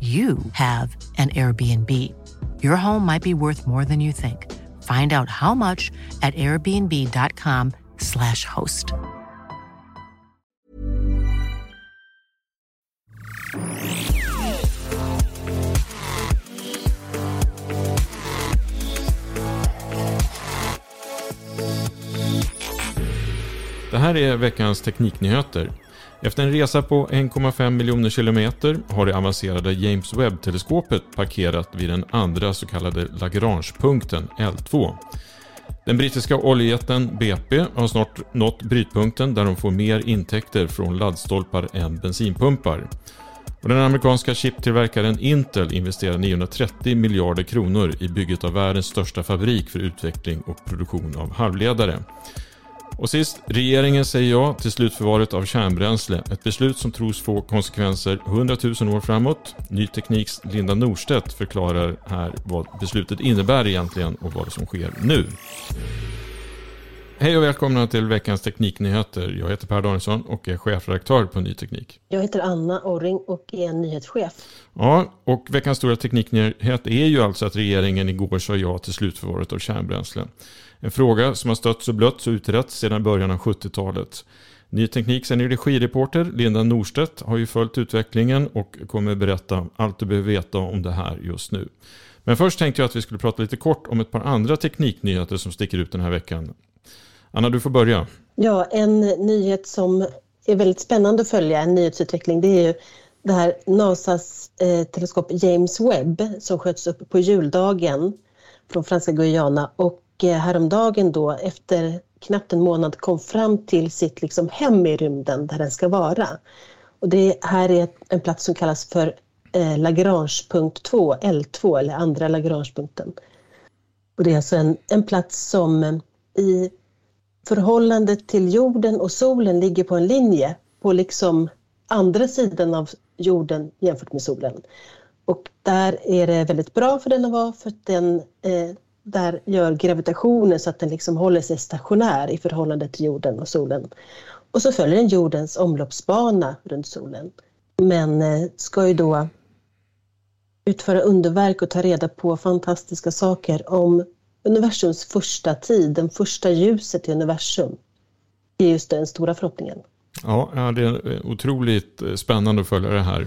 you have an Airbnb. Your home might be worth more than you think. Find out how much at airbnb.com/slash host. Det här är veckans tekniknyheter. Efter en resa på 1,5 miljoner kilometer har det avancerade James Webb-teleskopet parkerat vid den andra så kallade Lagrangepunkten, L2. Den brittiska oljejätten BP har snart nått brytpunkten där de får mer intäkter från laddstolpar än bensinpumpar. Och den amerikanska chiptillverkaren Intel investerar 930 miljarder kronor i bygget av världens största fabrik för utveckling och produktion av halvledare. Och sist, regeringen säger ja till slutförvaret av kärnbränsle. Ett beslut som tros få konsekvenser 100 000 år framåt. Ny Tekniks Linda Norstedt förklarar här vad beslutet innebär egentligen och vad som sker nu. Hej och välkomna till veckans tekniknyheter. Jag heter Per Danielsson och är chefredaktör på Ny Teknik. Jag heter Anna Orring och är nyhetschef. Ja, och veckans stora tekniknyhet är ju alltså att regeringen igår sa ja till slutförvaret av kärnbränsle. En fråga som har stötts och blötts och utretts sedan början av 70-talet. Ny Tekniks energireporter Linda Norstedt har ju följt utvecklingen och kommer berätta allt du behöver veta om det här just nu. Men först tänkte jag att vi skulle prata lite kort om ett par andra tekniknyheter som sticker ut den här veckan. Anna, du får börja. Ja, en nyhet som är väldigt spännande att följa, en nyhetsutveckling, det är ju det här NASAs eh, teleskop James Webb som sköts upp på juldagen från franska Guyana och eh, häromdagen då efter knappt en månad kom fram till sitt liksom hem i rymden där den ska vara. Och det här är en plats som kallas för eh, Lagrangepunkt 2, L2 eller andra Lagrangepunkten. Och det är alltså en, en plats som eh, i förhållandet till jorden och solen ligger på en linje på liksom andra sidan av jorden jämfört med solen. Och där är det väldigt bra för den att vara för att den eh, där gör gravitationen så att den liksom håller sig stationär i förhållande till jorden och solen. Och så följer den jordens omloppsbana runt solen. Men eh, ska ju då utföra underverk och ta reda på fantastiska saker om universums första tid, den första ljuset i universum. Är just den stora förhoppningen. Ja, det är otroligt eh, spännande att följa det här.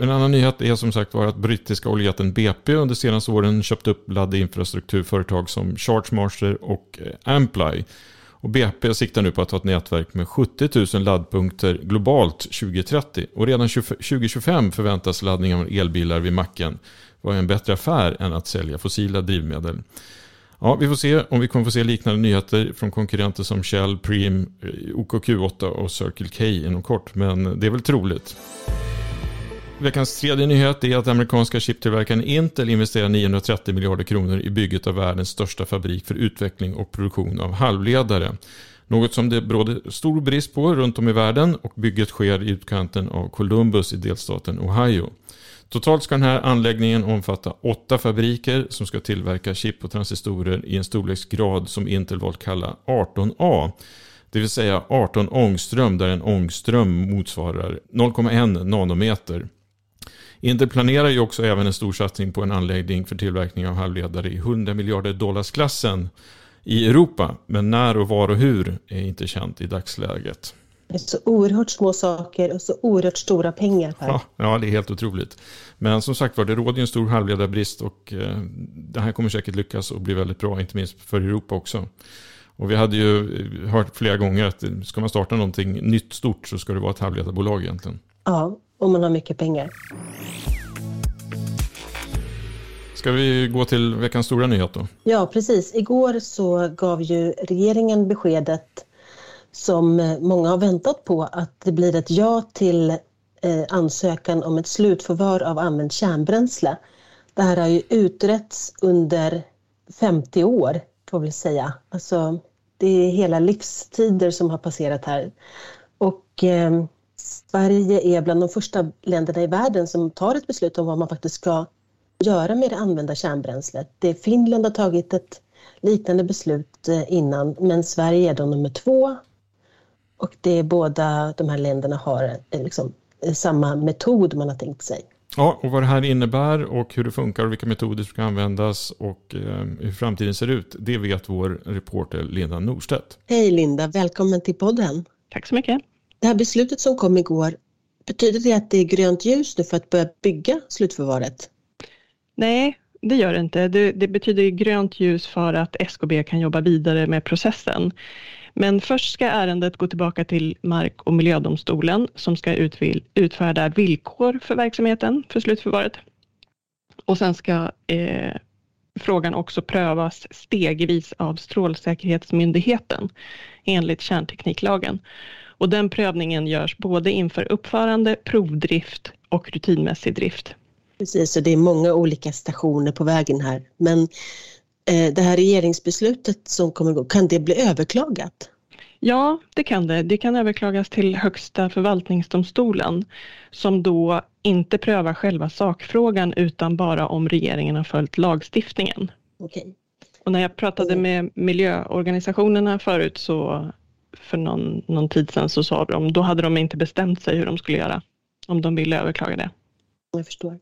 En annan nyhet är som sagt var att brittiska oljejätten BP under senaste åren köpt upp laddinfrastrukturföretag som ChargeMaster och eh, Amply. Och BP siktar nu på att ha ett nätverk med 70 000 laddpunkter globalt 2030. Och redan 2025 förväntas laddning av elbilar vid macken var en bättre affär än att sälja fossila drivmedel. Ja, vi får se om vi kommer få se liknande nyheter från konkurrenter som Shell, Preem, eh, OKQ8 och Circle K inom kort. Men det är väl troligt. Veckans tredje nyhet är att amerikanska chiptillverkaren Intel investerar 930 miljarder kronor i bygget av världens största fabrik för utveckling och produktion av halvledare. Något som det råder stor brist på runt om i världen och bygget sker i utkanten av Columbus i delstaten Ohio. Totalt ska den här anläggningen omfatta åtta fabriker som ska tillverka chip och transistorer i en storleksgrad som Intel valt kalla 18A. Det vill säga 18 ångström där en ångström motsvarar 0,1 nanometer. Intel planerar ju också även en stor satsning på en anläggning för tillverkning av halvledare i 100 miljarder dollarsklassen i Europa. Men när och var och hur är inte känt i dagsläget. Det är så oerhört små saker och så oerhört stora pengar. Per. Ja, ja, det är helt otroligt. Men som sagt var, det råder en stor halvledarbrist och eh, det här kommer säkert lyckas och bli väldigt bra, inte minst för Europa också. Och vi hade ju hört flera gånger att ska man starta någonting nytt stort så ska det vara ett halvledarbolag egentligen. Ja, om man har mycket pengar. Ska vi gå till veckans stora nyhet då? Ja, precis. Igår så gav ju regeringen beskedet som eh, många har väntat på att det blir ett ja till eh, ansökan om ett slutförvar av använt kärnbränsle. Det här har ju utretts under 50 år, får vi säga. Alltså, det är hela livstider som har passerat här. Och eh, Sverige är bland de första länderna i världen som tar ett beslut om vad man faktiskt ska göra med det använda kärnbränslet. Det Finland har tagit ett liknande beslut eh, innan, men Sverige är då nummer två. Och det är båda de här länderna har liksom, samma metod man har tänkt sig. Ja, och vad det här innebär och hur det funkar och vilka metoder som ska användas och eh, hur framtiden ser ut, det vet vår reporter Linda Norstedt. Hej Linda, välkommen till podden. Tack så mycket. Det här beslutet som kom igår, betyder det att det är grönt ljus nu för att börja bygga slutförvaret? Nej, det gör det inte. Det, det betyder grönt ljus för att SKB kan jobba vidare med processen. Men först ska ärendet gå tillbaka till Mark och miljödomstolen som ska utfärda villkor för verksamheten för slutförvaret. Och sen ska eh, frågan också prövas stegvis av Strålsäkerhetsmyndigheten enligt kärntekniklagen. Och den prövningen görs både inför uppförande, provdrift och rutinmässig drift. Precis, och det är många olika stationer på vägen här. Men det här regeringsbeslutet som kommer gå, kan det bli överklagat? Ja, det kan det. Det kan överklagas till Högsta förvaltningsdomstolen som då inte prövar själva sakfrågan utan bara om regeringen har följt lagstiftningen. Okay. Och när jag pratade med miljöorganisationerna förut så för någon, någon tid sedan så sa de, då hade de inte bestämt sig hur de skulle göra om de ville överklaga det. Jag förstår.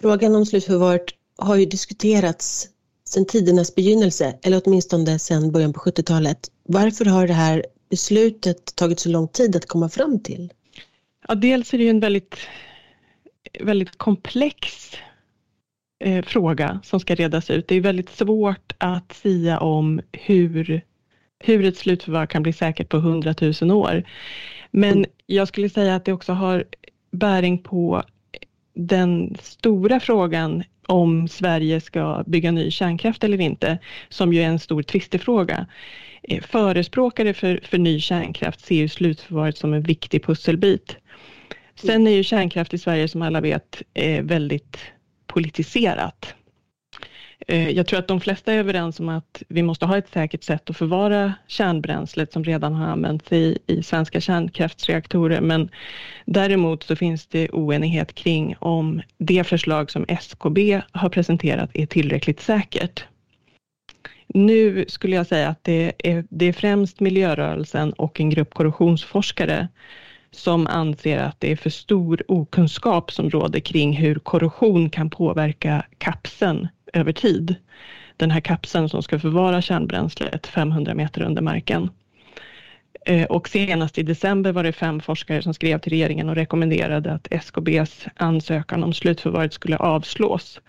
Frågan om slutförvaret har ju diskuterats sedan tidernas begynnelse, eller åtminstone sedan början på 70-talet. Varför har det här beslutet tagit så lång tid att komma fram till? Ja, dels är det ju en väldigt, väldigt komplex eh, fråga som ska redas ut. Det är väldigt svårt att säga om hur, hur ett slutförvar kan bli säkert på 100 000 år. Men jag skulle säga att det också har bäring på den stora frågan om Sverige ska bygga ny kärnkraft eller inte, som ju är en stor tvistefråga. Eh, förespråkare för, för ny kärnkraft ser ju slutförvaret som en viktig pusselbit. Sen är ju kärnkraft i Sverige som alla vet eh, väldigt politiserat. Eh, jag tror att de flesta är överens om att vi måste ha ett säkert sätt att förvara kärnbränslet som redan har använts i, i svenska kärnkraftsreaktorer. Men däremot så finns det oenighet kring om det förslag som SKB har presenterat är tillräckligt säkert. Nu skulle jag säga att det är, det är främst miljörörelsen och en grupp korrosionsforskare som anser att det är för stor okunskap som råder kring hur korrosion kan påverka kapseln över tid. Den här kapseln som ska förvara kärnbränslet 500 meter under marken. Eh, och senast i december var det fem forskare som skrev till regeringen och rekommenderade att SKBs ansökan om slutförvaret skulle avslås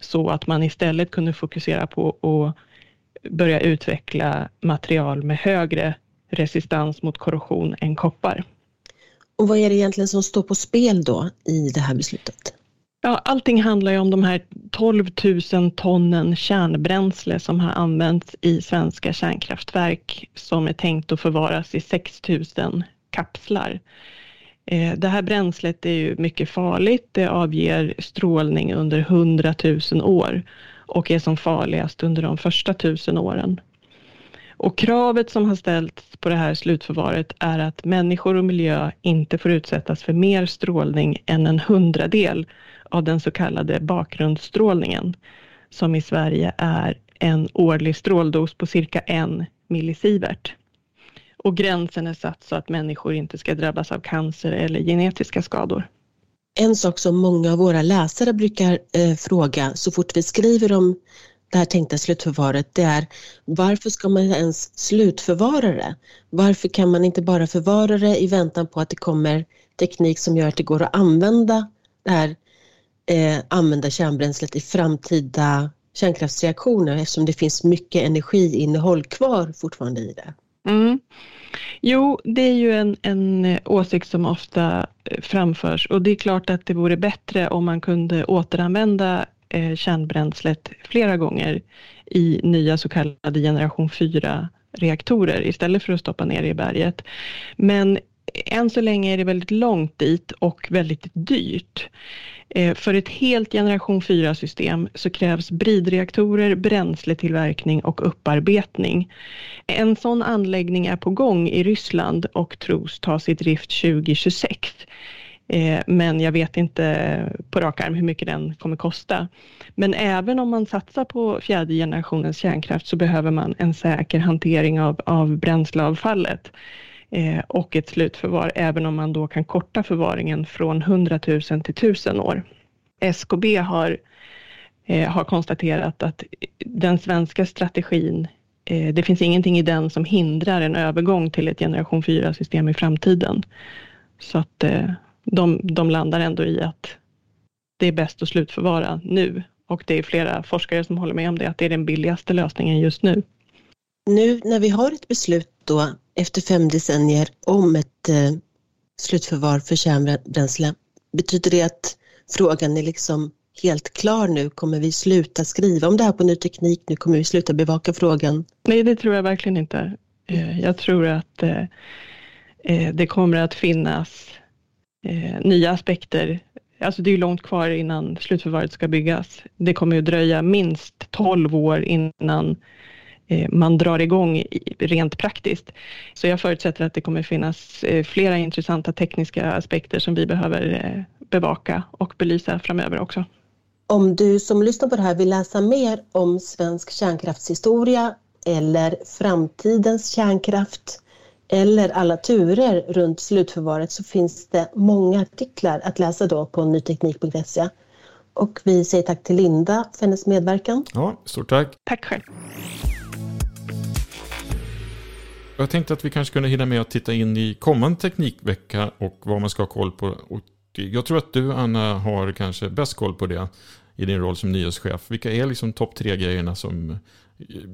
så att man istället kunde fokusera på att börja utveckla material med högre resistans mot korrosion än koppar. Och vad är det egentligen som står på spel då i det här beslutet? Ja, allting handlar ju om de här 12 000 tonnen kärnbränsle som har använts i svenska kärnkraftverk som är tänkt att förvaras i 6 000 kapslar. Eh, det här bränslet är ju mycket farligt. Det avger strålning under 100 000 år och är som farligast under de första tusen åren. Och kravet som har ställts på det här slutförvaret är att människor och miljö inte får utsättas för mer strålning än en hundradel av den så kallade bakgrundsstrålningen, som i Sverige är en årlig stråldos på cirka en millisievert. Och gränsen är satt så att människor inte ska drabbas av cancer eller genetiska skador. En sak som många av våra läsare brukar eh, fråga så fort vi skriver om det här tänkta slutförvaret, det är varför ska man ens slutförvara det? Varför kan man inte bara förvara det i väntan på att det kommer teknik som gör att det går att använda det här eh, använda kärnbränslet i framtida kärnkraftsreaktioner eftersom det finns mycket energiinnehåll kvar fortfarande i det. Mm. Jo, det är ju en, en eh, åsikt som ofta eh, framförs och det är klart att det vore bättre om man kunde återanvända eh, kärnbränslet flera gånger i nya så kallade generation 4 reaktorer istället för att stoppa ner det i berget. Men än så länge är det väldigt långt dit och väldigt dyrt. Eh, för ett helt generation 4-system så krävs bridreaktorer, bränsletillverkning och upparbetning. En sån anläggning är på gång i Ryssland och tros tas i drift 2026. Eh, men jag vet inte på rak arm hur mycket den kommer kosta. Men även om man satsar på fjärde generationens kärnkraft så behöver man en säker hantering av, av bränsleavfallet Eh, och ett slutförvar, även om man då kan korta förvaringen från 100 000 till 1000 år. SKB har, eh, har konstaterat att den svenska strategin eh, det finns ingenting i den som hindrar en övergång till ett generation 4-system i framtiden. Så att eh, de, de landar ändå i att det är bäst att slutförvara nu. Och det är flera forskare som håller med om det, att det är den billigaste lösningen just nu. Nu när vi har ett beslut då efter fem decennier om ett eh, slutförvar för kärnbränsle, betyder det att frågan är liksom helt klar nu? Kommer vi sluta skriva om det här på ny teknik? Nu kommer vi sluta bevaka frågan? Nej, det tror jag verkligen inte. Eh, jag tror att eh, eh, det kommer att finnas eh, nya aspekter Alltså det är ju långt kvar innan slutförvaret ska byggas. Det kommer ju dröja minst 12 år innan man drar igång rent praktiskt. Så jag förutsätter att det kommer finnas eh, flera intressanta tekniska aspekter som vi behöver eh, bevaka och belysa framöver också. Om du som lyssnar på det här vill läsa mer om svensk kärnkraftshistoria eller framtidens kärnkraft eller alla turer runt slutförvaret så finns det många artiklar att läsa då på nyteknik.se. Och vi säger tack till Linda för hennes medverkan. Ja, stort tack. Tack själv. Jag tänkte att vi kanske kunde hinna med att titta in i kommande teknikvecka och vad man ska ha koll på. Och jag tror att du Anna har kanske bäst koll på det i din roll som nyhetschef. Vilka är liksom topp tre grejerna som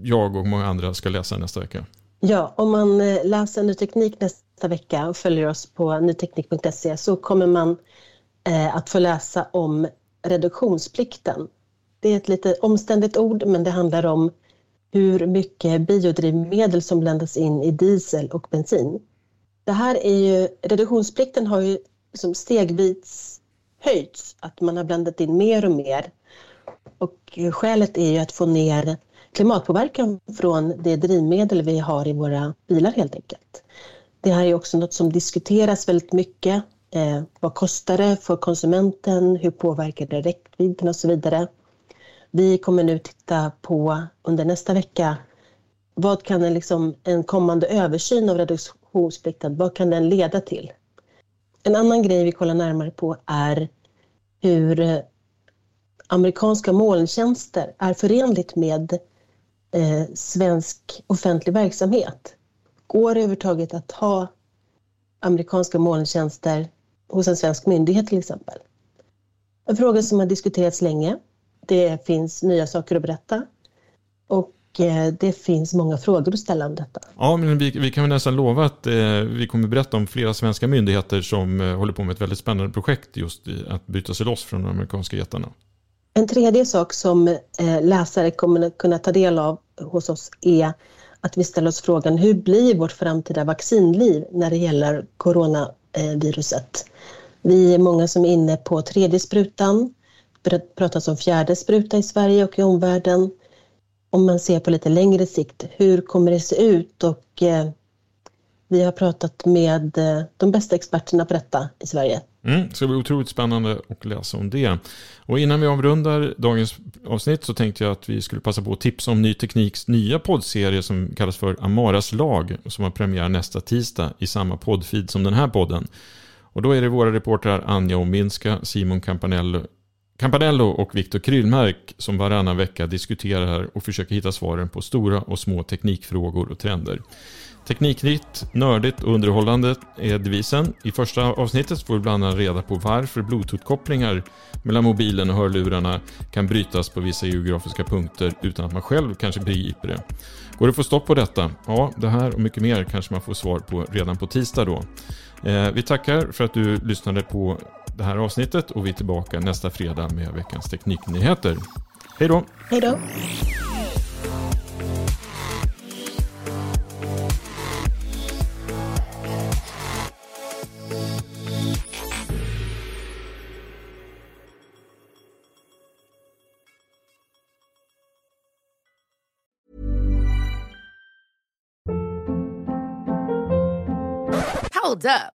jag och många andra ska läsa nästa vecka? Ja, om man eh, läser Ny Teknik nästa vecka och följer oss på nyteknik.se så kommer man eh, att få läsa om reduktionsplikten. Det är ett lite omständigt ord men det handlar om hur mycket biodrivmedel som blandas in i diesel och bensin. Det här är ju, reduktionsplikten har ju liksom stegvis höjts, att man har blandat in mer och mer. Och skälet är ju att få ner klimatpåverkan från det drivmedel vi har i våra bilar helt enkelt. Det här är också något som diskuteras väldigt mycket. Eh, vad kostar det för konsumenten? Hur påverkar det räckvidden och så vidare? Vi kommer nu titta på under nästa vecka vad kan en, liksom, en kommande översyn av reduktionsplikten, vad kan den leda till? En annan grej vi kollar närmare på är hur eh, amerikanska molntjänster är förenligt med eh, svensk offentlig verksamhet. Går det överhuvudtaget att ha amerikanska molntjänster hos en svensk myndighet till exempel? En fråga som har diskuterats länge. Det finns nya saker att berätta och eh, det finns många frågor att ställa om detta. Ja, men vi, vi kan väl nästan lova att eh, vi kommer berätta om flera svenska myndigheter som eh, håller på med ett väldigt spännande projekt just i att bryta sig loss från de amerikanska jättarna. En tredje sak som eh, läsare kommer att kunna ta del av hos oss är att vi ställer oss frågan hur blir vårt framtida vaccinliv när det gäller coronaviruset? Vi är många som är inne på tredje sprutan. Pratas om fjärde spruta i Sverige och i omvärlden. Om man ser på lite längre sikt, hur kommer det se ut? Och eh, vi har pratat med eh, de bästa experterna på detta i Sverige. Mm, det ska bli otroligt spännande att läsa om det. Och innan vi avrundar dagens avsnitt så tänkte jag att vi skulle passa på att tipsa om Ny Tekniks nya poddserie som kallas för Amaras lag som har premiär nästa tisdag i samma poddfeed som den här podden. Och då är det våra reportrar Anja Ominska, Simon Campanello, Campanello och Viktor Kryllmark som varannan vecka diskuterar och försöker hitta svaren på stora och små teknikfrågor och trender. Tekniknytt, nördigt och underhållande är devisen. I första avsnittet får vi bland annat reda på varför bluetooth-kopplingar mellan mobilen och hörlurarna kan brytas på vissa geografiska punkter utan att man själv kanske begriper det. Går det att få stopp på detta? Ja, det här och mycket mer kanske man får svar på redan på tisdag då. Eh, vi tackar för att du lyssnade på det här avsnittet och vi är tillbaka nästa fredag med veckans tekniknyheter. Hej då! Hej då! Hold up.